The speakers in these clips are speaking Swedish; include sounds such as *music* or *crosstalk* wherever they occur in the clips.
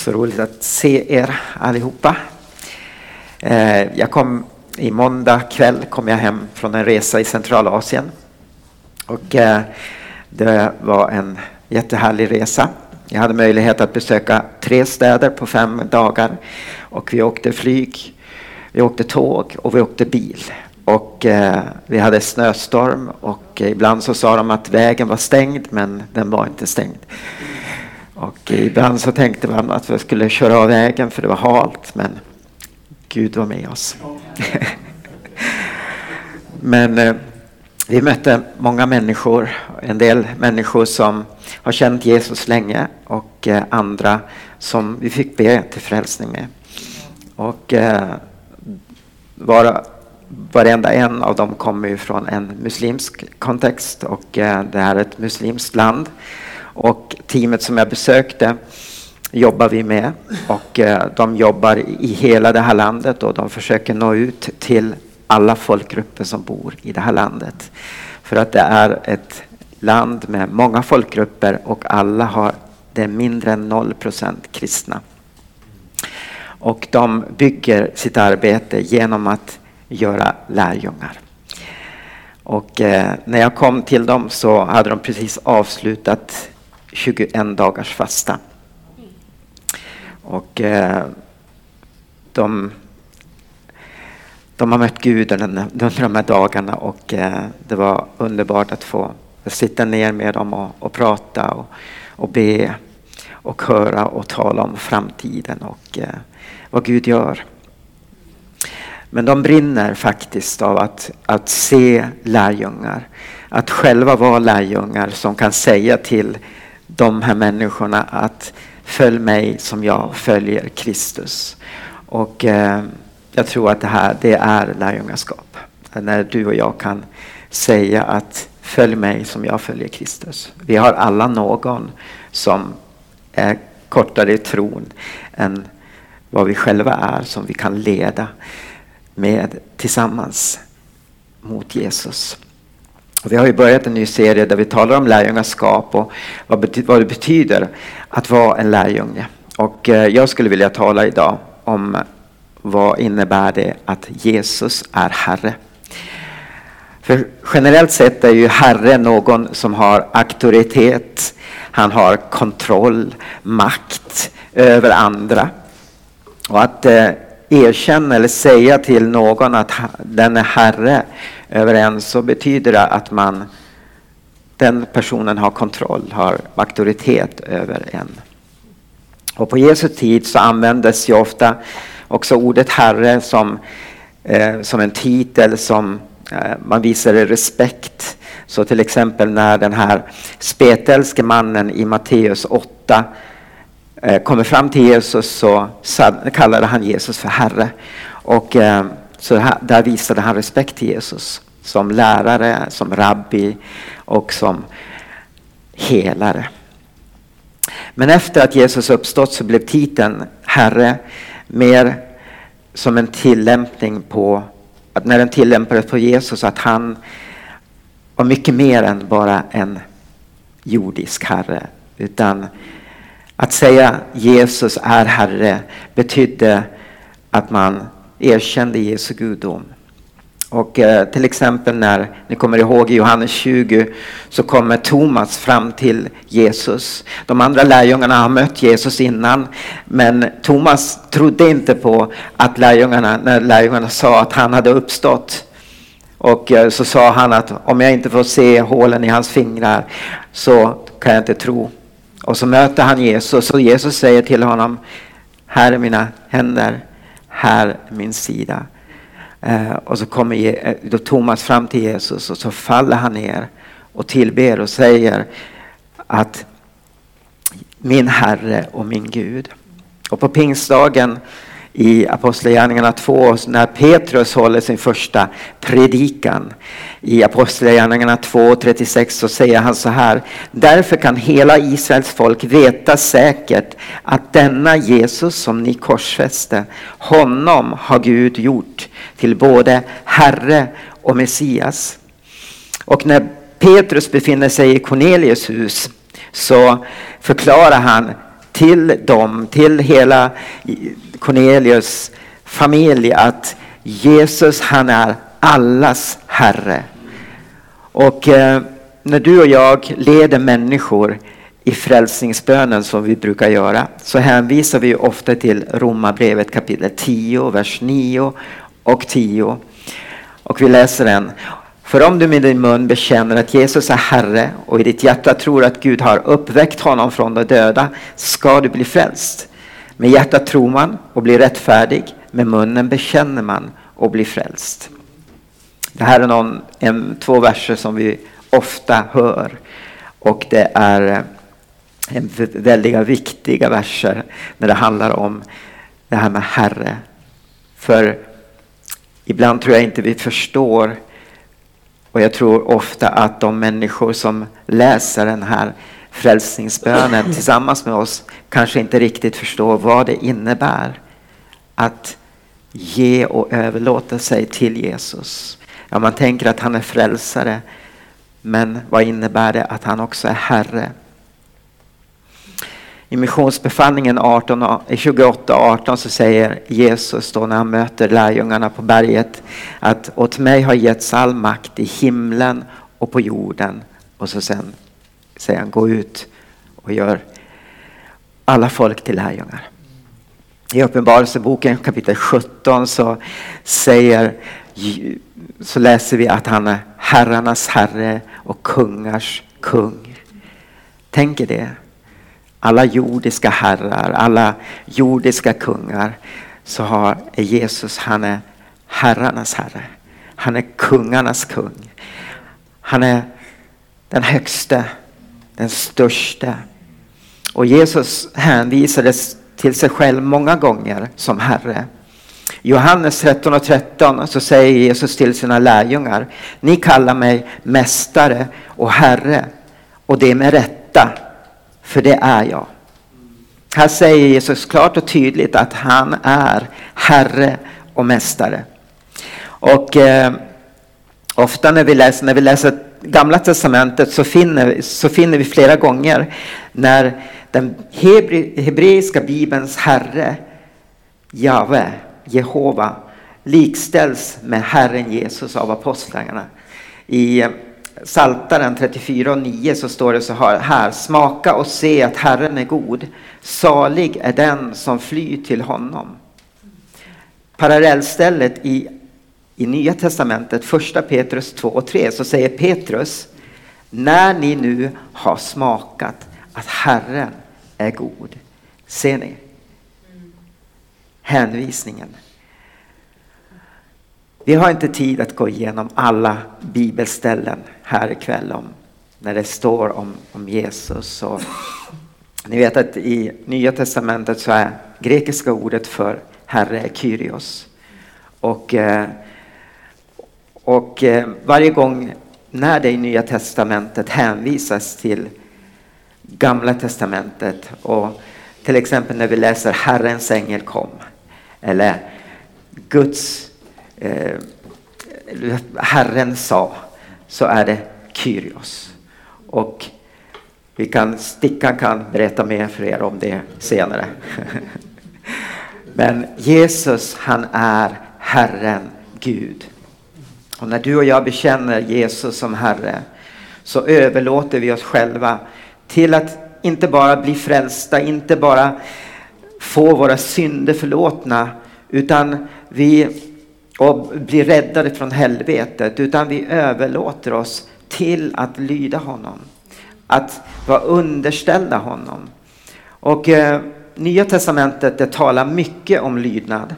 Så roligt att se er allihopa. Eh, jag kom i måndag kväll kom jag hem från en resa i Centralasien. Och eh, det var en jättehärlig resa. Jag hade möjlighet att besöka tre städer på fem dagar. Och vi åkte flyg, vi åkte tåg och vi åkte bil. Och eh, vi hade snöstorm och ibland så sa de att vägen var stängd men den var inte stängd. Och ibland så tänkte man att vi skulle köra av vägen för det var halt, men Gud var med oss. *laughs* men eh, vi mötte många människor, en del människor som har känt Jesus länge och eh, andra som vi fick be till frälsning med. Och eh, var, varenda en av dem kommer ju från en muslimsk kontext och eh, det här är ett muslimskt land. Och teamet som jag besökte jobbar vi med och eh, de jobbar i hela det här landet och de försöker nå ut till alla folkgrupper som bor i det här landet. För att det är ett land med många folkgrupper och alla har det är mindre än 0 procent kristna. Och de bygger sitt arbete genom att göra lärjungar. Och eh, när jag kom till dem så hade de precis avslutat 21 dagars fasta. Och eh, de, de har mött Gud under de här dagarna och eh, det var underbart att få sitta ner med dem och, och prata och, och be och höra och tala om framtiden och eh, vad Gud gör. Men de brinner faktiskt av att, att se lärjungar. Att själva vara lärjungar som kan säga till de här människorna att följ mig som jag följer Kristus. Och eh, jag tror att det här det är lärjungaskap. När du och jag kan säga att följ mig som jag följer Kristus. Vi har alla någon som är kortare i tron än vad vi själva är som vi kan leda med tillsammans mot Jesus. Vi har ju börjat en ny serie där vi talar om lärjungaskap och vad, det betyder att vara en lärjunge. Och eh, jag skulle vilja tala idag om vad innebär det att Jesus är Herre. För generellt sett är ju Herre någon som har auktoritet, han har kontroll, makt över andra. Och att eh, erkänna eller säga till någon att den är Herre över en så betyder det att man, den personen har kontroll, har auktoritet över en. Och på Jesu tid så användes ju ofta också ordet Herre som, eh, som en titel som eh, man visade respekt. Så till exempel när den här spetälske mannen i Matteus 8 Eh, kommer fram till Jesus så kallade han Jesus för Herre. Och eh, så där visade han respekt till Jesus som lärare, som rabbi och som helare. Men efter att Jesus uppstått så blev titeln Herre mer som en tillämpning på, att när den tillämpades på Jesus, att han var mycket mer än bara en jordisk herre. Utan att säga Jesus är Herre betydde att man erkände Jesu gudom. Och eh, till exempel när ni kommer ihåg i Johannes 20 så kommer Thomas fram till Jesus. De andra lärjungarna har mött Jesus innan men Thomas trodde inte på att lärjungarna, när lärjungarna sa att han hade uppstått. Och eh, så sa han att om jag inte får se hålen i hans fingrar så kan jag inte tro. Och så möter han Jesus och Jesus säger till honom Här är mina händer, här är min sida. Eh, och så kommer eh, då Thomas fram till Jesus och så faller han ner och tillber och säger att min Herre och min Gud. Och på pingstdagen i Apostlagärningarna 2 när Petrus håller sin första predikan. I Apostlagärningarna 2.36 så säger han så här. Därför kan hela Israels folk veta säkert att denna Jesus som ni korsfäste, honom har Gud gjort till både Herre och Messias. Och när Petrus befinner sig i Cornelius hus så förklarar han till dem, till hela Cornelius familj att Jesus han är allas Herre. Och eh, när du och jag leder människor i frälsningsbönen som vi brukar göra så hänvisar vi ofta till Romarbrevet kapitel 10, vers 9 och 10. Och vi läser den. För om du med din mun bekänner att Jesus är Herre och i ditt hjärta tror att Gud har uppväckt honom från de döda ska du bli frälst. Med hjärtat tror man och blir rättfärdig, med munnen bekänner man och blir frälst. Det här är någon, en, två verser som vi ofta hör och det är eh, en väldigt viktiga verser när det handlar om det här med Herre. För ibland tror jag inte vi förstår och jag tror ofta att de människor som läser den här frälsningsbönen tillsammans med oss kanske inte riktigt förstår vad det innebär att ge och överlåta sig till Jesus. Ja, man tänker att han är frälsare, men vad innebär det att han också är Herre? I missionsbefallningen 18, 28 18 så säger Jesus då när han möter lärjungarna på berget att åt mig har getts all makt i himlen och på jorden. Och så sen säger han gå ut och gör alla folk till lärjungar. I Uppenbarelseboken kapitel 17 så, säger, så läser vi att han är herrarnas herre och kungars kung. Tänk er det alla jordiska herrar, alla jordiska kungar så har Jesus, han är herrarnas herre. Han är kungarnas kung. Han är den högste, den största. Och Jesus hänvisades till sig själv många gånger som Herre. Johannes 13 och 13 så säger Jesus till sina lärjungar, ni kallar mig mästare och Herre och det är med rätta för det är jag. Här säger Jesus klart och tydligt att han är Herre och Mästare. Och eh, ofta när vi läser, när vi läser Gamla Testamentet så finner, så finner vi flera gånger när den hebreiska bibelns Herre, Jave, Jehova, likställs med Herren Jesus av apostlarna. I eh, Saltaren 34 och 9 så står det så här. Smaka och se att Herren är god. Salig är den som flyr till honom. Parallellstället i, i Nya Testamentet, första Petrus 2 och 3, så säger Petrus. När ni nu har smakat att Herren är god. Ser ni? Hänvisningen. Vi har inte tid att gå igenom alla bibelställen här ikväll om när det står om, om Jesus. Och, ni vet att i Nya Testamentet så är grekiska ordet för Herre Kyrios. Och, eh, och eh, varje gång när det i Nya Testamentet hänvisas till Gamla Testamentet och till exempel när vi läser Herrens ängel kom eller Guds eh, Herren sa så är det Kyrios. Och vi kan, Stickan kan berätta mer för er om det senare. *laughs* Men Jesus han är Herren Gud. Och när du och jag bekänner Jesus som Herre så överlåter vi oss själva till att inte bara bli frälsta, inte bara få våra synder förlåtna utan vi och blir räddade från helvetet utan vi överlåter oss till att lyda honom. Att vara underställda honom. Och eh, Nya Testamentet det talar mycket om lydnad.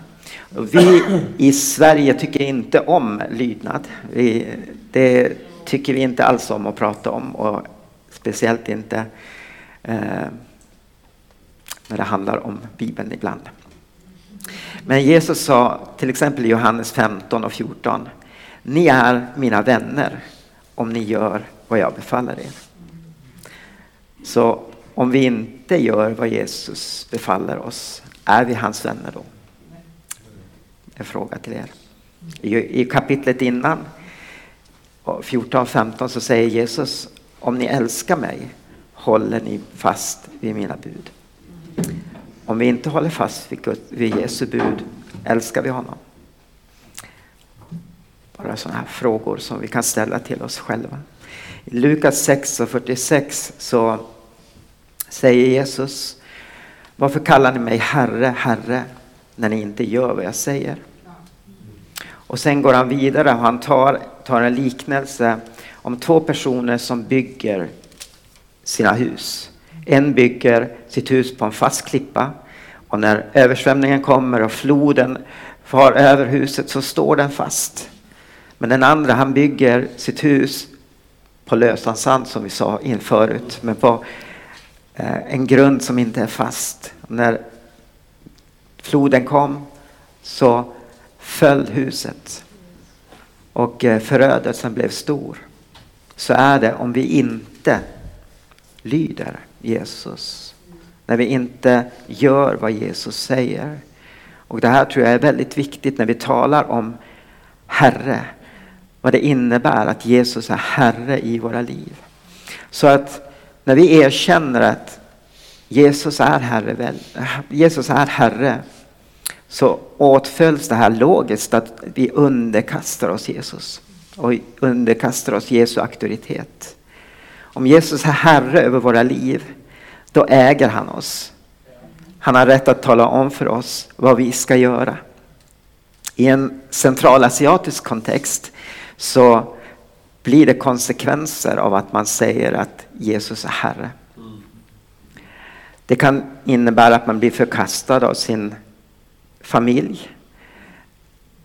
Vi i Sverige tycker inte om lydnad. Vi, det tycker vi inte alls om att prata om och speciellt inte eh, när det handlar om Bibeln ibland. Men Jesus sa till exempel i Johannes 15 och 14. Ni är mina vänner om ni gör vad jag befaller er. Så om vi inte gör vad Jesus befaller oss, är vi hans vänner då? En fråga till er. I, kapitlet innan, 14-15, så säger Jesus om ni älskar mig håller ni fast vid mina bud om vi inte håller fast vid, vid Jesu bud, älskar vi honom? Bara sådana här frågor som vi kan ställa till oss själva. I Lukas 6 och 46 så säger Jesus, varför kallar ni mig Herre, Herre, när ni inte gör vad jag säger? Och sen går han vidare och han tar, tar en liknelse om två personer som bygger sina hus. En bygger sitt hus på en fast klippa och när översvämningen kommer och floden far över huset så står den fast. Men den andra han bygger sitt hus på lösan sand som vi sa in förut, men på eh, en grund som inte är fast. När floden kom så föll huset och eh, förödelsen blev stor. Så är det om vi inte lyder Jesus. När vi inte gör vad Jesus säger. Och det här tror jag är väldigt viktigt när vi talar om Herre. Vad det innebär att Jesus är Herre i våra liv. Så att när vi erkänner att Jesus är Herre, Jesus är Herre så åtföljs det här logiskt att vi underkastar oss Jesus och underkastar oss Jesu auktoritet. Om Jesus är Herre över våra liv, då äger han oss. Han har rätt att tala om för oss vad vi ska göra. I en centralasiatisk kontext så blir det konsekvenser av att man säger att Jesus är Herre. Det kan innebära att man blir förkastad av sin familj,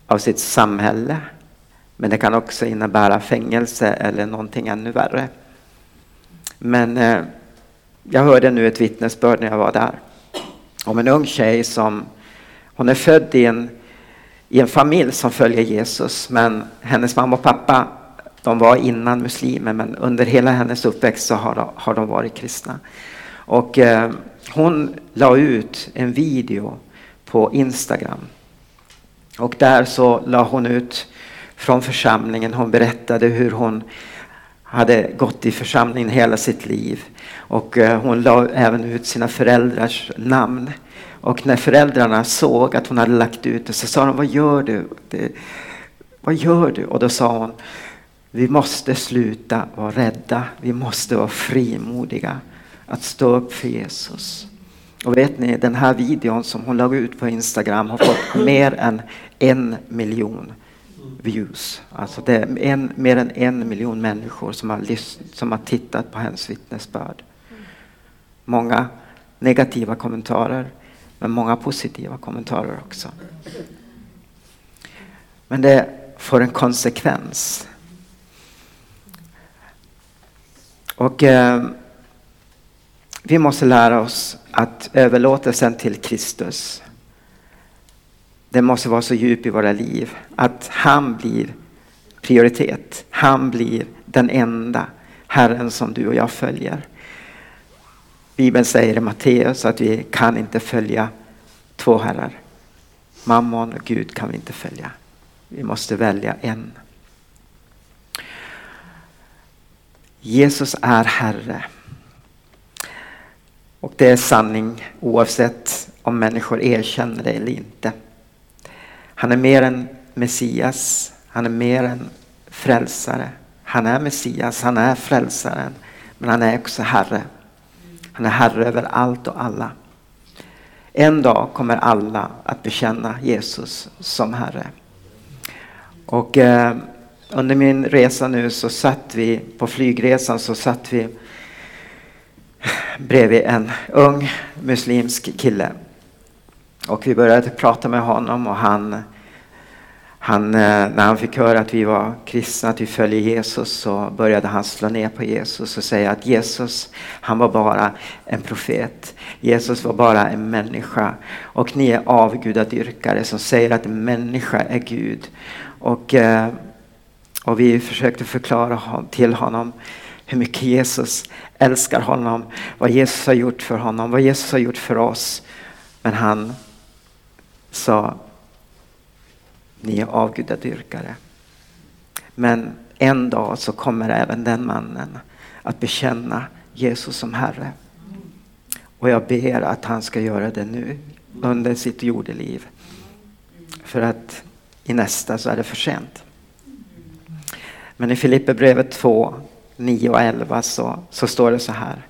av sitt samhälle. Men det kan också innebära fängelse eller någonting ännu värre. Men eh, jag hörde nu ett vittnesbörd när jag var där om en ung tjej som hon är född i en, i en familj som följer Jesus men hennes mamma och pappa de var innan muslimer men under hela hennes uppväxt så har de, har de varit kristna. Och eh, hon la ut en video på Instagram. Och där så la hon ut från församlingen. Hon berättade hur hon hade gått i församlingen hela sitt liv. Och eh, hon la även ut sina föräldrars namn. Och när föräldrarna såg att hon hade lagt ut det så sa de, vad gör du? Det, vad gör du? Och då sa hon, vi måste sluta vara rädda. Vi måste vara frimodiga att stå upp för Jesus. Och vet ni, den här videon som hon la ut på Instagram har fått mer än en miljon views. Alltså det är en, mer än en miljon människor som har, som har tittat på hennes vittnesbörd. Många negativa kommentarer, men många positiva kommentarer också. Men det får en konsekvens. Och eh, vi måste lära oss att överlåtelsen till Kristus, det måste vara så djup i våra liv att han blir prioritet. Han blir den enda Herren som du och jag följer. Bibeln säger i Matteus att vi kan inte följa två herrar. Mammon och Gud kan vi inte följa. Vi måste välja en. Jesus är Herre. Och det är sanning oavsett om människor erkänner det eller inte. Han är mer än Messias, han är mer än frälsare. Han är Messias, han är frälsaren, men han är också Herre. Han är Herre över allt och alla. En dag kommer alla att bekänna Jesus som Herre. Och eh, under min resa nu så satt vi, på flygresan så satt vi bredvid en ung muslimsk kille. Och vi började prata med honom och han, han, eh, när han fick höra att vi var kristna, att vi följer Jesus, så började han slå ner på Jesus och säga att Jesus, han var bara en profet. Jesus var bara en människa. Och ni är avgudadyrkare som säger att en människa är Gud. Och, eh, och vi försökte förklara till honom hur mycket Jesus älskar honom, vad Jesus har gjort för honom, vad Jesus har gjort för oss. Men han sa, ni är avgudadyrkare. Men en dag så kommer även den mannen att bekänna Jesus som Herre. Och jag ber att han ska göra det nu under sitt jordeliv. För att i nästa så är det för sent. Men i Filipperbrevet 2, 9 och 11 så, så står det så här.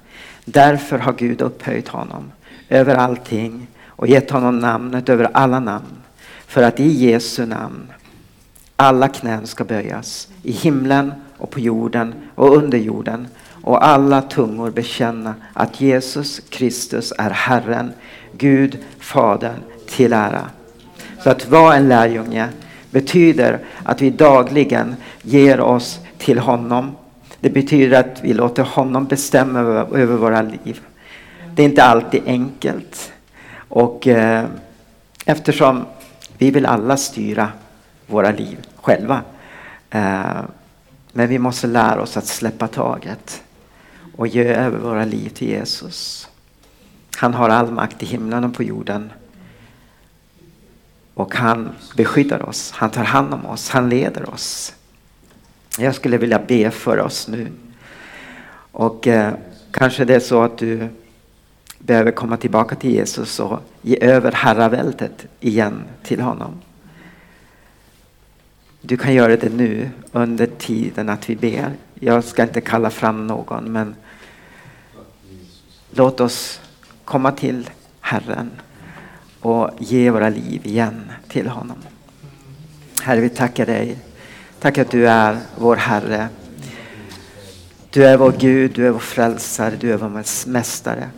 Därför har Gud upphöjt honom över allting och gett honom namnet över alla namn. För att i Jesu namn alla knän ska böjas i himlen och på jorden och under jorden och alla tungor bekänna att Jesus Kristus är Herren, Gud Fadern till ära. Så att vara en lärjunge betyder att vi dagligen ger oss till honom. Det betyder att vi låter honom bestämma över, våra liv. Det är inte alltid enkelt. Och eh, eftersom vi vill alla styra våra liv själva. Eh, men vi måste lära oss att släppa taget och ge över våra liv till Jesus. Han har all makt i himlen och på jorden. Och han beskyddar oss, han tar hand om oss, han leder oss. Jag skulle vilja be för oss nu. Och eh, kanske det är så att du behöver komma tillbaka till Jesus och ge över herraväldet igen till honom. Du kan göra det nu under tiden att vi ber. Jag ska inte kalla fram någon men låt oss komma till Herren och ge våra liv igen till honom. Herre, vi tackar dig. Tack att du är vår Herre. Du är vår Gud, du är vår frälsare, du är vår mästare.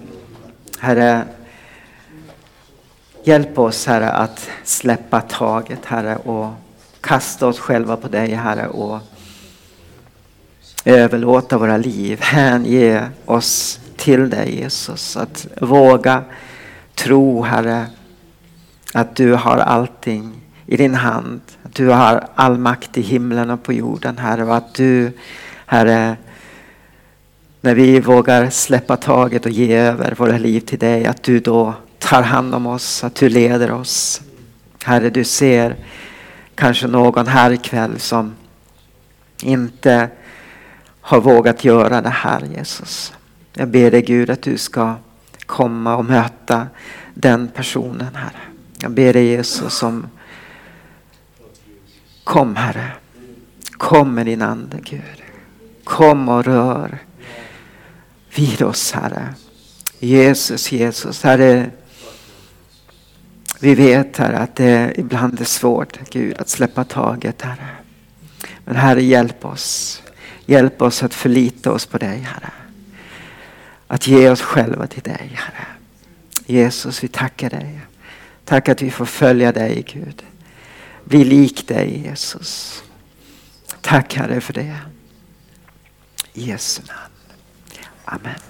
Herre, hjälp oss Herre att släppa taget Herre och kasta oss själva på dig Herre och överlåta våra liv, hänge oss till dig Jesus. Att våga tro Herre att du har allting i din hand. Att du har all makt i himlen och på jorden Herre och att du Herre när vi vågar släppa taget och ge över våra liv till dig, att du då tar hand om oss, att du leder oss. Herre, du ser kanske någon här ikväll som inte har vågat göra det här Jesus. Jag ber dig Gud att du ska komma och möta den personen Herre. Jag ber dig Jesus om Kom Herre. Kom med din ande Gud. Kom och rör vid oss Herre. Jesus, Jesus, Herre. Vi vet Herre att det ibland är svårt Gud att släppa taget Herre. Men Herre hjälp oss. Hjälp oss att förlita oss på dig Herre. Att ge oss själva till dig Herre. Jesus vi tackar dig. Tack att vi får följa dig Gud. Bli lik dig Jesus. Tack Herre för det. I Jesu namn. Amen.